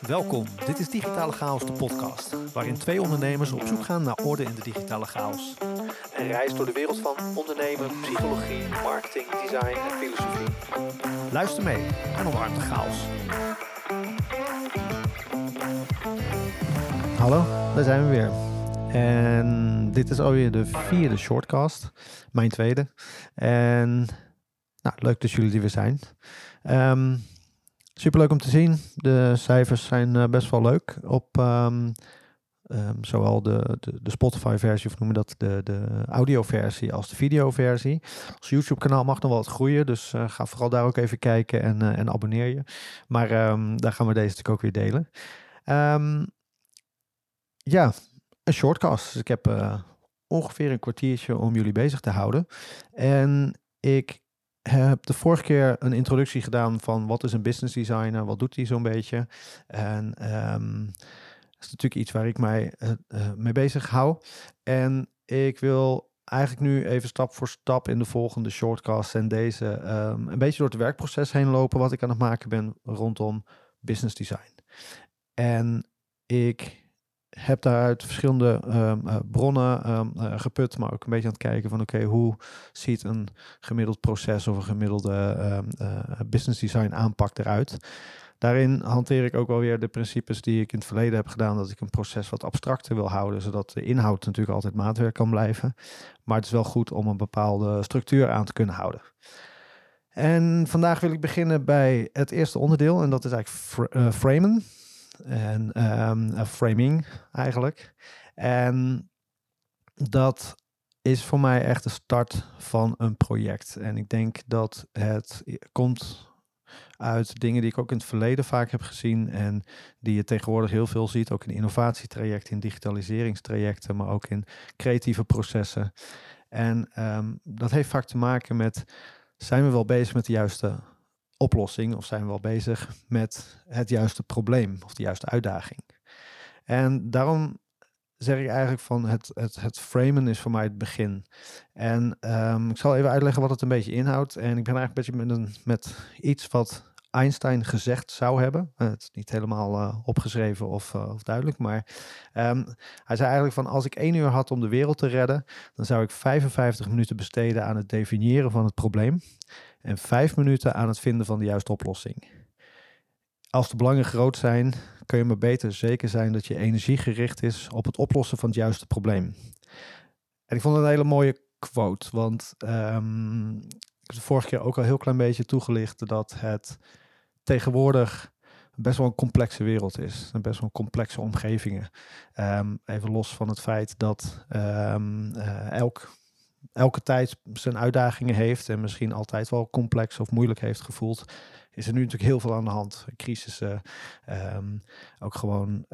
Welkom, dit is Digitale Chaos, de podcast, waarin twee ondernemers op zoek gaan naar orde in de digitale chaos. Een reis door de wereld van ondernemen, psychologie, marketing, design en filosofie. Luister mee en omarm de chaos. Hallo, daar zijn we weer. En dit is alweer de vierde shortcast, mijn tweede. En nou, leuk dat jullie er weer zijn. Um, superleuk om te zien. De cijfers zijn uh, best wel leuk op um, um, zowel de, de, de Spotify-versie, of noemen dat de, de audio-versie, als de video-versie. Ons YouTube-kanaal mag nog wel wat groeien, dus uh, ga vooral daar ook even kijken en, uh, en abonneer je. Maar daar gaan we deze natuurlijk ook weer delen. ja, een shortcast. Dus ik heb ongeveer een kwartiertje om jullie bezig te houden. En ik heb de vorige keer een introductie gedaan van wat is een business designer, wat doet hij zo'n beetje. En um, dat is natuurlijk iets waar ik mij uh, uh, mee bezig hou. En ik wil eigenlijk nu even stap voor stap in de volgende shortcast en deze um, een beetje door het werkproces heen lopen wat ik aan het maken ben rondom business design. En ik heb daaruit verschillende um, uh, bronnen um, uh, geput, maar ook een beetje aan het kijken van oké, hoe ziet een gemiddeld proces of een gemiddelde um, uh, business design aanpak eruit. Daarin hanteer ik ook wel weer de principes die ik in het verleden heb gedaan, dat ik een proces wat abstracter wil houden, zodat de inhoud natuurlijk altijd maatwerk kan blijven. Maar het is wel goed om een bepaalde structuur aan te kunnen houden. En vandaag wil ik beginnen bij het eerste onderdeel en dat is eigenlijk fr framen en um, framing eigenlijk. En dat is voor mij echt de start van een project. En ik denk dat het komt uit dingen die ik ook in het verleden vaak heb gezien en die je tegenwoordig heel veel ziet, ook in innovatietrajecten, in digitaliseringstrajecten, maar ook in creatieve processen. En um, dat heeft vaak te maken met, zijn we wel bezig met de juiste oplossing of zijn we al bezig met het juiste probleem of de juiste uitdaging. En daarom zeg ik eigenlijk van het, het, het framen is voor mij het begin. En um, ik zal even uitleggen wat het een beetje inhoudt. En ik ben eigenlijk een beetje met, een, met iets wat Einstein gezegd zou hebben. Uh, het is niet helemaal uh, opgeschreven of, uh, of, duidelijk, maar um, hij zei eigenlijk van als ik één uur had om de wereld te redden, dan zou ik 55 minuten besteden aan het definiëren van het probleem en vijf minuten aan het vinden van de juiste oplossing. Als de belangen groot zijn, kun je maar beter zeker zijn dat je energie gericht is op het oplossen van het juiste probleem. En ik vond het een hele mooie quote, want um, heb de vorige keer ook al een heel klein beetje toegelicht dat het tegenwoordig best wel een complexe wereld is. En best wel complexe omgevingen. Um, even los van het feit dat um, uh, elk elke tijd zijn uitdagingen heeft en misschien altijd wel complex of moeilijk heeft gevoeld, is er nu natuurlijk heel veel aan de hand. Crisissen, um, ook gewoon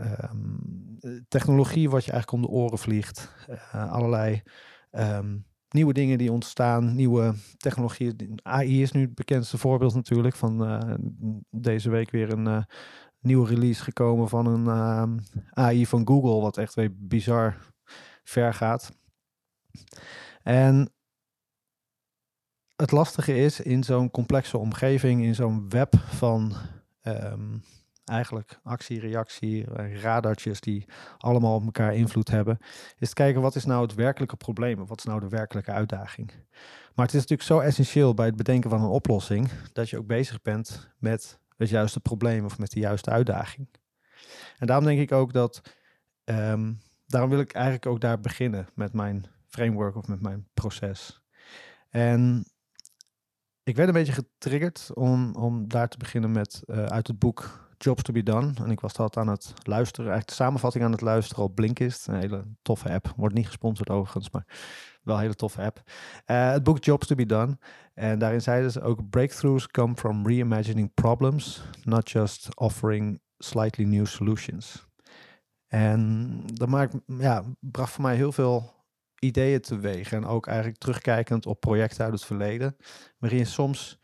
technologie wat je eigenlijk om de oren vliegt, uh, allerlei nieuwe dingen die ontstaan, nieuwe technologieën. AI is nu het bekendste voorbeeld natuurlijk van uh, deze week weer een uh, nieuwe release gekomen van een AI van Google, wat echt weer bizar ver gaat. En het lastige is in zo'n complexe omgeving, in zo'n web van um, eigenlijk actie, reactie, radartjes die allemaal op elkaar invloed hebben, is te kijken wat is nou het werkelijke probleem, wat is nou de werkelijke uitdaging. Maar het is natuurlijk zo essentieel bij het bedenken van een oplossing dat je ook bezig bent met het juiste probleem of met de juiste uitdaging. En daarom denk ik ook dat, um, daarom wil ik eigenlijk ook daar beginnen met mijn framework of met mijn proces. En ik werd een beetje getriggerd om, om daar te beginnen met uh, uit het boek Jobs to be Done. En ik was dat aan het luisteren, eigenlijk samenvatting aan het luisteren op Blinkist. Een hele toffe app. Wordt niet gesponsord overigens, maar wel een hele toffe app. Uh, het boek Jobs to be Done. En daarin zeiden ze ook: Breakthroughs come from reimagining problems, not just offering slightly new solutions. En dat maakt, ja, bracht voor mij heel veel ideeën teweeg. En ook eigenlijk terugkijkend op projecten uit het verleden. Waarin soms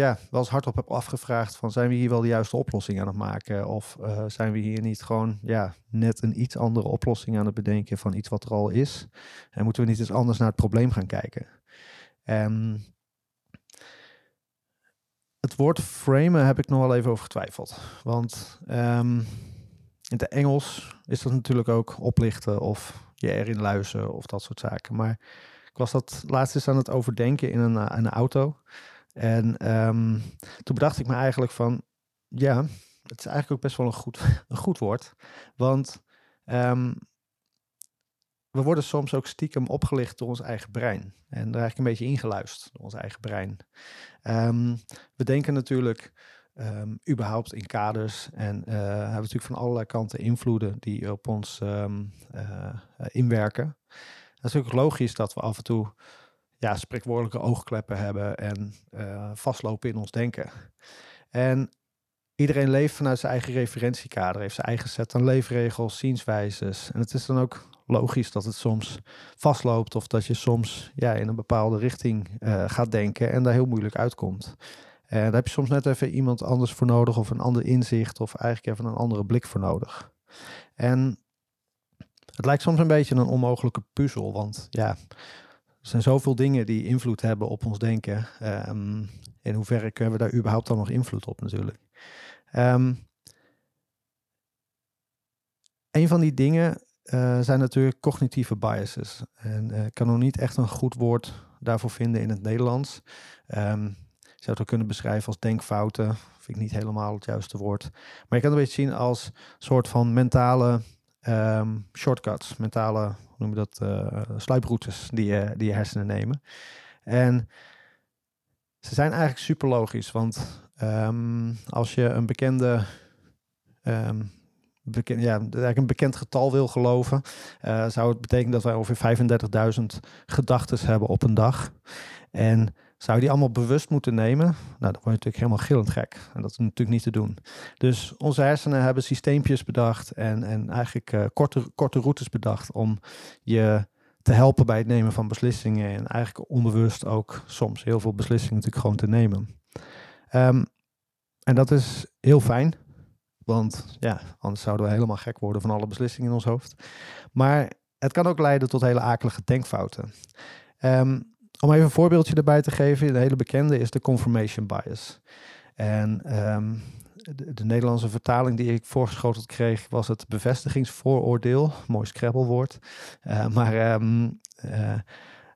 ja, wel eens hardop heb afgevraagd van zijn we hier wel de juiste oplossing aan het maken? Of uh, zijn we hier niet gewoon ja, net een iets andere oplossing aan het bedenken van iets wat er al is? En moeten we niet eens anders naar het probleem gaan kijken? En het woord framen heb ik nog wel even over getwijfeld. Want ehm, in het Engels is dat natuurlijk ook oplichten of je erin luizen of dat soort zaken. Maar ik was dat laatst eens aan het overdenken in een, uh, een auto. En ehm, toen bedacht ik me eigenlijk van, ja, het is eigenlijk ook best wel een goed, een goed woord. Want um, we worden soms ook stiekem opgelicht door ons eigen brein. En daar eigenlijk een beetje ingeluisterd door ons eigen brein. Um, we denken natuurlijk überhaupt in kaders en uh, hebben natuurlijk van allerlei kanten invloeden die op ons uh, inwerken. Het is ook logisch dat we af en toe ja, spreekwoordelijke oogkleppen hebben en uh, vastlopen in ons denken. En iedereen leeft vanuit zijn eigen referentiekader, heeft zijn eigen set aan leefregels, zienswijzes. En het is dan ook logisch dat het soms vastloopt of dat je soms ja, in een bepaalde richting uh, gaat denken en daar heel moeilijk uitkomt. En daar heb je soms net even iemand anders voor nodig of een ander inzicht of eigenlijk even een andere blik voor nodig. En het lijkt soms een beetje een onmogelijke puzzel, want ja, er zijn zoveel dingen die invloed hebben op ons denken. Um, in hoeverre kunnen we daar überhaupt dan nog invloed op natuurlijk. Um, een van die dingen uh, zijn natuurlijk cognitieve biases. En uh, ik kan nog niet echt een goed woord daarvoor vinden in het Nederlands. Um, zou het ook kunnen beschrijven als denkfouten. Vind ik niet helemaal het juiste woord. Maar je kan het een beetje zien als soort van mentale shortcuts. Mentale, noem je dat, uh, sluiproutes die je, die je hersenen nemen. En ze zijn eigenlijk super logisch. Want um, als je een bekende um, bekend, ja, eigenlijk een bekend getal wil geloven, uh, zou het betekenen dat wij ongeveer 35.000 gedachten hebben op een dag. En zou je die allemaal bewust moeten nemen? Nou, dan word je natuurlijk helemaal gillend gek. En dat is natuurlijk niet te doen. Dus onze hersenen hebben systeempjes bedacht en, en eigenlijk uh, korte, korte routes bedacht om je te helpen bij het nemen van beslissingen. En eigenlijk onbewust ook soms heel veel beslissingen natuurlijk gewoon te nemen. Um, en dat is heel fijn. Want ja, anders zouden we helemaal gek worden van alle beslissingen in ons hoofd. Maar het kan ook leiden tot hele akelige denkfouten. Um, om even een voorbeeldje erbij te geven, de hele bekende is de confirmation bias. En um, de, de, Nederlandse vertaling die ik voorgeschoteld kreeg was het bevestigingsvooroordeel. Mooi scrabblewoord. Uh, maar um, uh,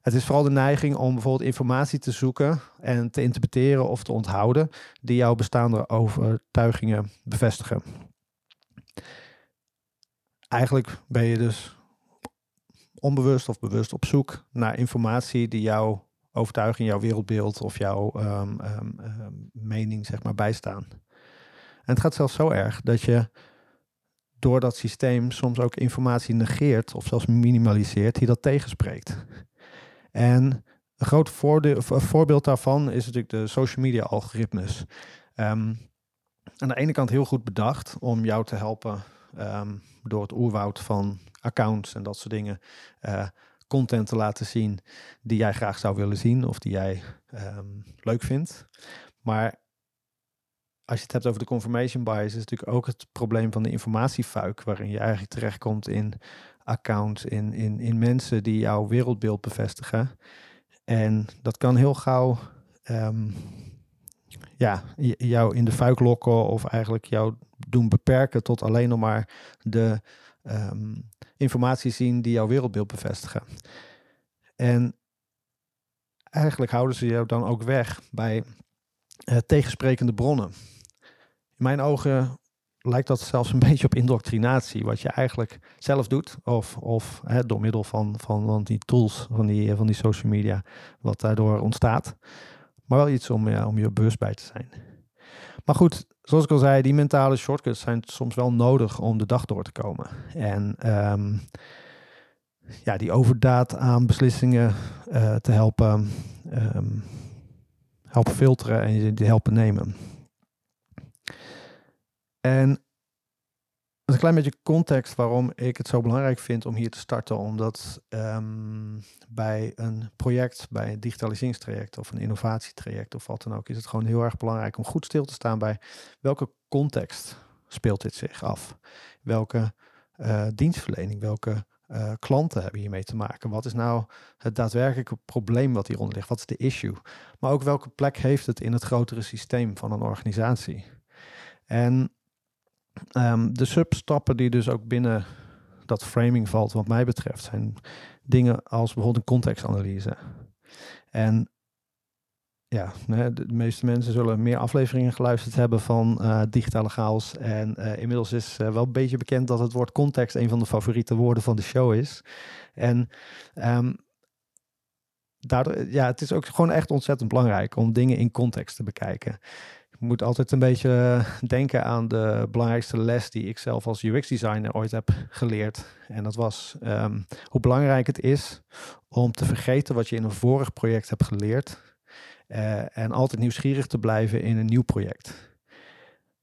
het is vooral de neiging om bijvoorbeeld informatie te zoeken en te interpreteren of te onthouden die jouw bestaande overtuigingen bevestigen. Eigenlijk ben je dus onbewust of bewust op zoek naar informatie die jouw overtuiging, jouw wereldbeeld of jouw um, um, um, mening zeg maar bijstaan. En het gaat zelfs zo erg dat je door dat systeem soms ook informatie negeert of zelfs minimaliseert die dat tegenspreekt. En een groot voordeel, voorbeeld daarvan is natuurlijk de social media algoritmes. Aan de ene kant heel goed bedacht om jou te helpen um, door het oerwoud van accounts en dat soort dingen uh, content te laten zien die jij graag zou willen zien of die jij um, leuk vindt. Maar als je het hebt over de confirmation bias, is natuurlijk ook het probleem van de informatiefuik, waarin je eigenlijk terechtkomt in accounts, in, in, in mensen die jouw wereldbeeld bevestigen. En dat kan heel gauw um, ja, jou in de fuik lokken of eigenlijk jou doen beperken tot alleen nog maar de um, informatie zien die jouw wereldbeeld bevestigen. En eigenlijk houden ze jou dan ook weg bij uh, tegensprekende bronnen. In mijn ogen lijkt dat zelfs een beetje op indoctrinatie, wat je eigenlijk zelf doet, of, of hè, door middel van, van, van die tools, van die, van die social media, wat daardoor ontstaat. Maar wel iets om, om je bewust bij te zijn. Maar goed, zoals ik al zei, die mentale shortcuts zijn soms wel nodig om de dag door te komen. En um, ja, die overdaad aan beslissingen uh, te helpen, um, helpen filteren en je die helpen nemen. En een klein beetje context waarom ik het zo belangrijk vind om hier te starten. Omdat um, bij een project, bij een digitaliseringstraject of een innovatietraject of wat dan ook, is het gewoon heel erg belangrijk om goed stil te staan bij welke context speelt dit zich af. Welke uh, dienstverlening, welke uh, klanten hebben hiermee te maken? Wat is nou het daadwerkelijke probleem wat hieronder ligt? Wat is de issue? Maar ook welke plek heeft het in het grotere systeem van een organisatie? En um, de substappen die dus ook binnen dat framing valt, wat mij betreft, zijn dingen als bijvoorbeeld een contextanalyse. En ja, de meeste mensen zullen meer afleveringen geluisterd hebben van uh, digitale chaos. En uh, inmiddels is uh, wel een beetje bekend dat het woord context een van de favoriete woorden van de show is. En daardoor, ja, het is ook gewoon echt ontzettend belangrijk om dingen in context te bekijken. Je moet altijd een beetje denken aan de belangrijkste les die ik zelf als UX-designer ooit heb geleerd. En dat was um, hoe belangrijk het is om te vergeten wat je in een vorig project hebt geleerd uh, en altijd nieuwsgierig te blijven in een nieuw project.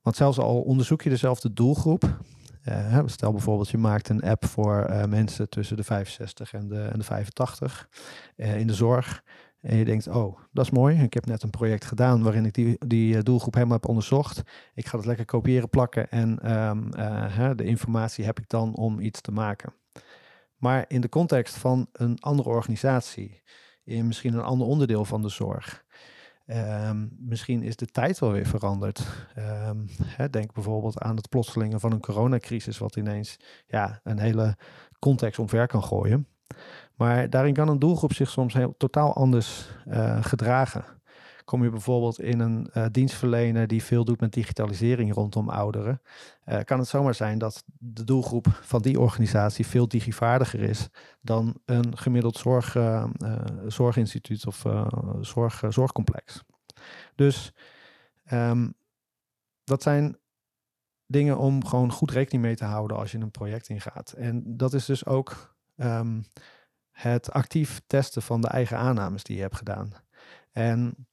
Want zelfs al onderzoek je dezelfde doelgroep. Uh, stel bijvoorbeeld, je maakt een app voor mensen tussen de 65 en de, en de 85 in de zorg. En je denkt, oh, dat is mooi. Ik heb net een project gedaan waarin ik die, die doelgroep helemaal heb onderzocht. Ik ga het lekker kopiëren, plakken en um, de informatie heb ik dan om iets te maken. Maar in de context van een andere organisatie, in misschien een ander onderdeel van de zorg, Um, misschien is de tijd wel weer veranderd. Um, hè, denk bijvoorbeeld aan het plotselinge van een coronacrisis, wat ineens ja, een hele context omver kan gooien. Maar daarin kan een doelgroep zich soms heel, totaal anders uh, gedragen. Kom je bijvoorbeeld in een uh, dienstverlener die veel doet met digitalisering rondom ouderen, uh, kan het zomaar zijn dat de doelgroep van die organisatie veel digivaardiger is dan een gemiddeld zorg, zorginstituut of zorg, zorgcomplex. Dus um, dat zijn dingen om gewoon goed rekening mee te houden als je een project ingaat. En dat is dus ook um, het actief testen van de eigen aannames die je hebt gedaan. En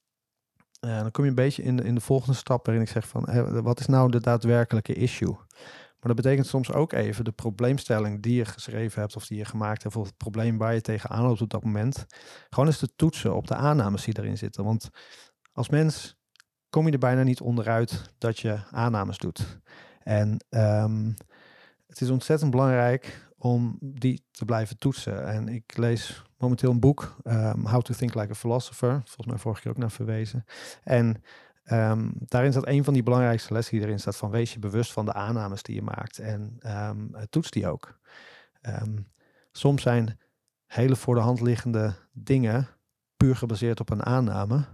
uh, dan kom je een beetje in de, in de volgende stap waarin ik zeg van wat is nou de daadwerkelijke issue? Maar dat betekent soms ook even de probleemstelling die je geschreven hebt of die je gemaakt hebt, of het probleem waar je tegenaan loopt op dat moment. Gewoon eens te toetsen op de aannames die erin zitten. Want als mens kom je er bijna niet onderuit dat je aannames doet. En um, het is ontzettend belangrijk om die te blijven toetsen. En ik lees momenteel een boek, um, How to Think Like a Philosopher, volgens mij vorige keer ook naar verwezen. En um, daarin staat een van die belangrijkste lessen die erin staat van wees je bewust van de aannames die je maakt en um, toets die ook. soms zijn hele voor de hand liggende dingen puur gebaseerd op een aanname.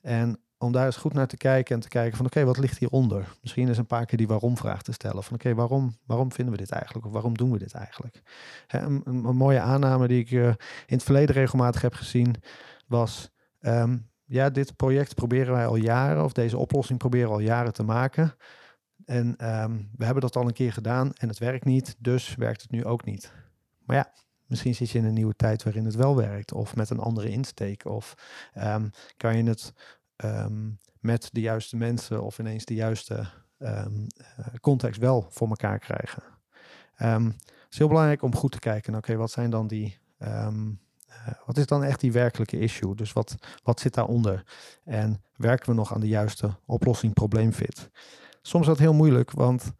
En om daar eens goed naar te kijken en te kijken van oké, wat ligt hieronder? Misschien is een paar keer die waarom-vraag te stellen. Van oké, waarom, waarom vinden we dit eigenlijk? Of waarom doen we dit eigenlijk? een, een, mooie aanname die ik uh, in het verleden regelmatig heb gezien was... Um, ja, dit project proberen wij al jaren, of deze oplossing proberen we al jaren te maken. En um, we hebben dat al een keer gedaan en het werkt niet, dus werkt het nu ook niet. Maar ja, misschien zit je in een nieuwe tijd waarin het wel werkt, of met een andere insteek, of um, kan je het um, met de juiste mensen of ineens de juiste um, context wel voor elkaar krijgen. Um, het is heel belangrijk om goed te kijken, oké, wat zijn dan die, uh, wat is dan echt die werkelijke issue? Dus wat, wat zit daaronder? En werken we nog aan de juiste oplossing probleemfit? Soms is dat heel moeilijk, want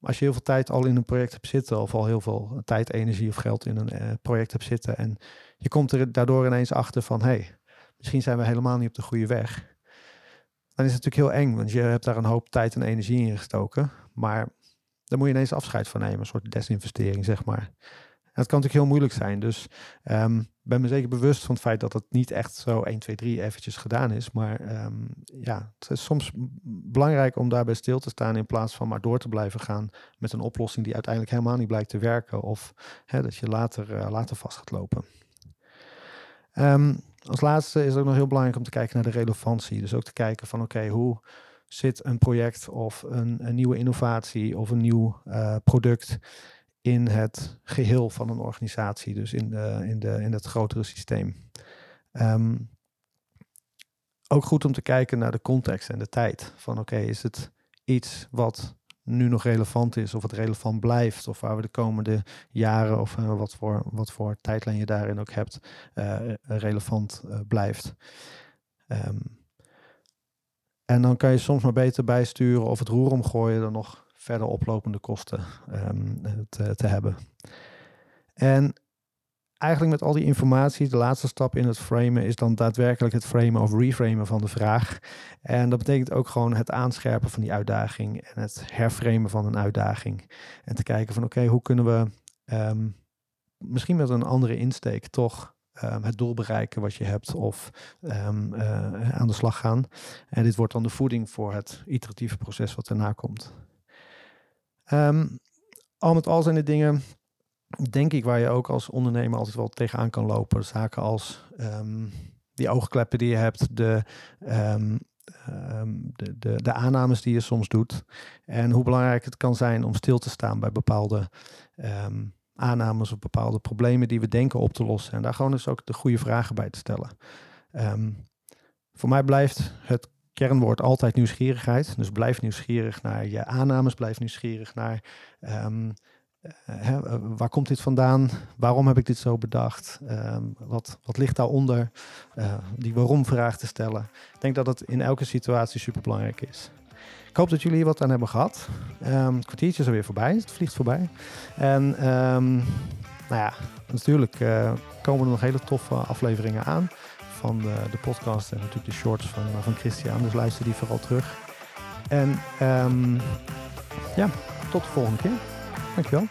als je heel veel tijd al in een project hebt zitten, of al heel veel tijd, energie of geld in een uh, project hebt zitten, en je komt er daardoor ineens achter van, hey, misschien zijn we helemaal niet op de goede weg. Dan is het natuurlijk heel eng, want je hebt daar een hoop tijd en energie in gestoken. Maar daar moet je ineens afscheid van nemen, een soort desinvestering, zeg maar. En dat kan natuurlijk heel moeilijk zijn. Dus um, ben me zeker bewust van het feit dat het niet echt zo 1, 2, 3 eventjes gedaan is. Maar um, ja, het is soms belangrijk om daarbij stil te staan in plaats van maar door te blijven gaan met een oplossing die uiteindelijk helemaal niet blijkt te werken. Of hè, dat je later, uh, later vast gaat lopen. Um, als laatste is het ook nog heel belangrijk om te kijken naar de relevantie. Dus ook te kijken van oké, hoe zit een project of een, nieuwe innovatie of een nieuw uh, product in het geheel van een organisatie, dus in, de, in, de, in het grotere systeem. Um, ook goed om te kijken naar de context en de tijd. Van oké, is het iets wat nu nog relevant is, of het relevant blijft, of waar we de komende jaren, of uh, wat, voor, wat voor tijdlijn je daarin ook hebt, uh, relevant uh, blijft. Um, en dan kan je soms maar beter bijsturen of het roer omgooien dan nog verder oplopende kosten um, te, te, hebben. En eigenlijk met al die informatie, de laatste stap in het framen is dan daadwerkelijk het framen of reframen van de vraag. En dat betekent ook gewoon het aanscherpen van die uitdaging en het herframen van een uitdaging. En te kijken van oké, hoe kunnen we ehm, misschien met een andere insteek toch um, het doel bereiken wat je hebt of um, uh, aan de slag gaan. En dit wordt dan de voeding voor het iteratieve proces wat erna komt. al met al zijn de dingen denk ik, waar je ook als ondernemer altijd wel tegenaan kan lopen. Zaken als um, die oogkleppen die je hebt, de, um, um, de, de, de, aannames die je soms doet. En hoe belangrijk het kan zijn om stil te staan bij bepaalde aannames of bepaalde problemen die we denken op te lossen. En daar gewoon dus ook de goede vragen bij te stellen. voor mij blijft het kernwoord altijd nieuwsgierigheid. Dus blijf nieuwsgierig naar je aannames, blijf nieuwsgierig naar eh, waar komt dit vandaan? Waarom heb ik dit zo bedacht? Ehm, wat, wat ligt daaronder? Uh, die waarom-vraag te stellen. Ik denk dat het in elke situatie super belangrijk is. Ik hoop dat jullie hier wat aan hebben gehad. Um, het kwartiertje is er weer voorbij. Het vliegt voorbij. En um, nou ja, natuurlijk komen er nog hele toffe afleveringen aan van de, de podcast en natuurlijk de shorts van, van Christian. Dus luister die vooral terug. En ja, tot de volgende keer. Dankjewel.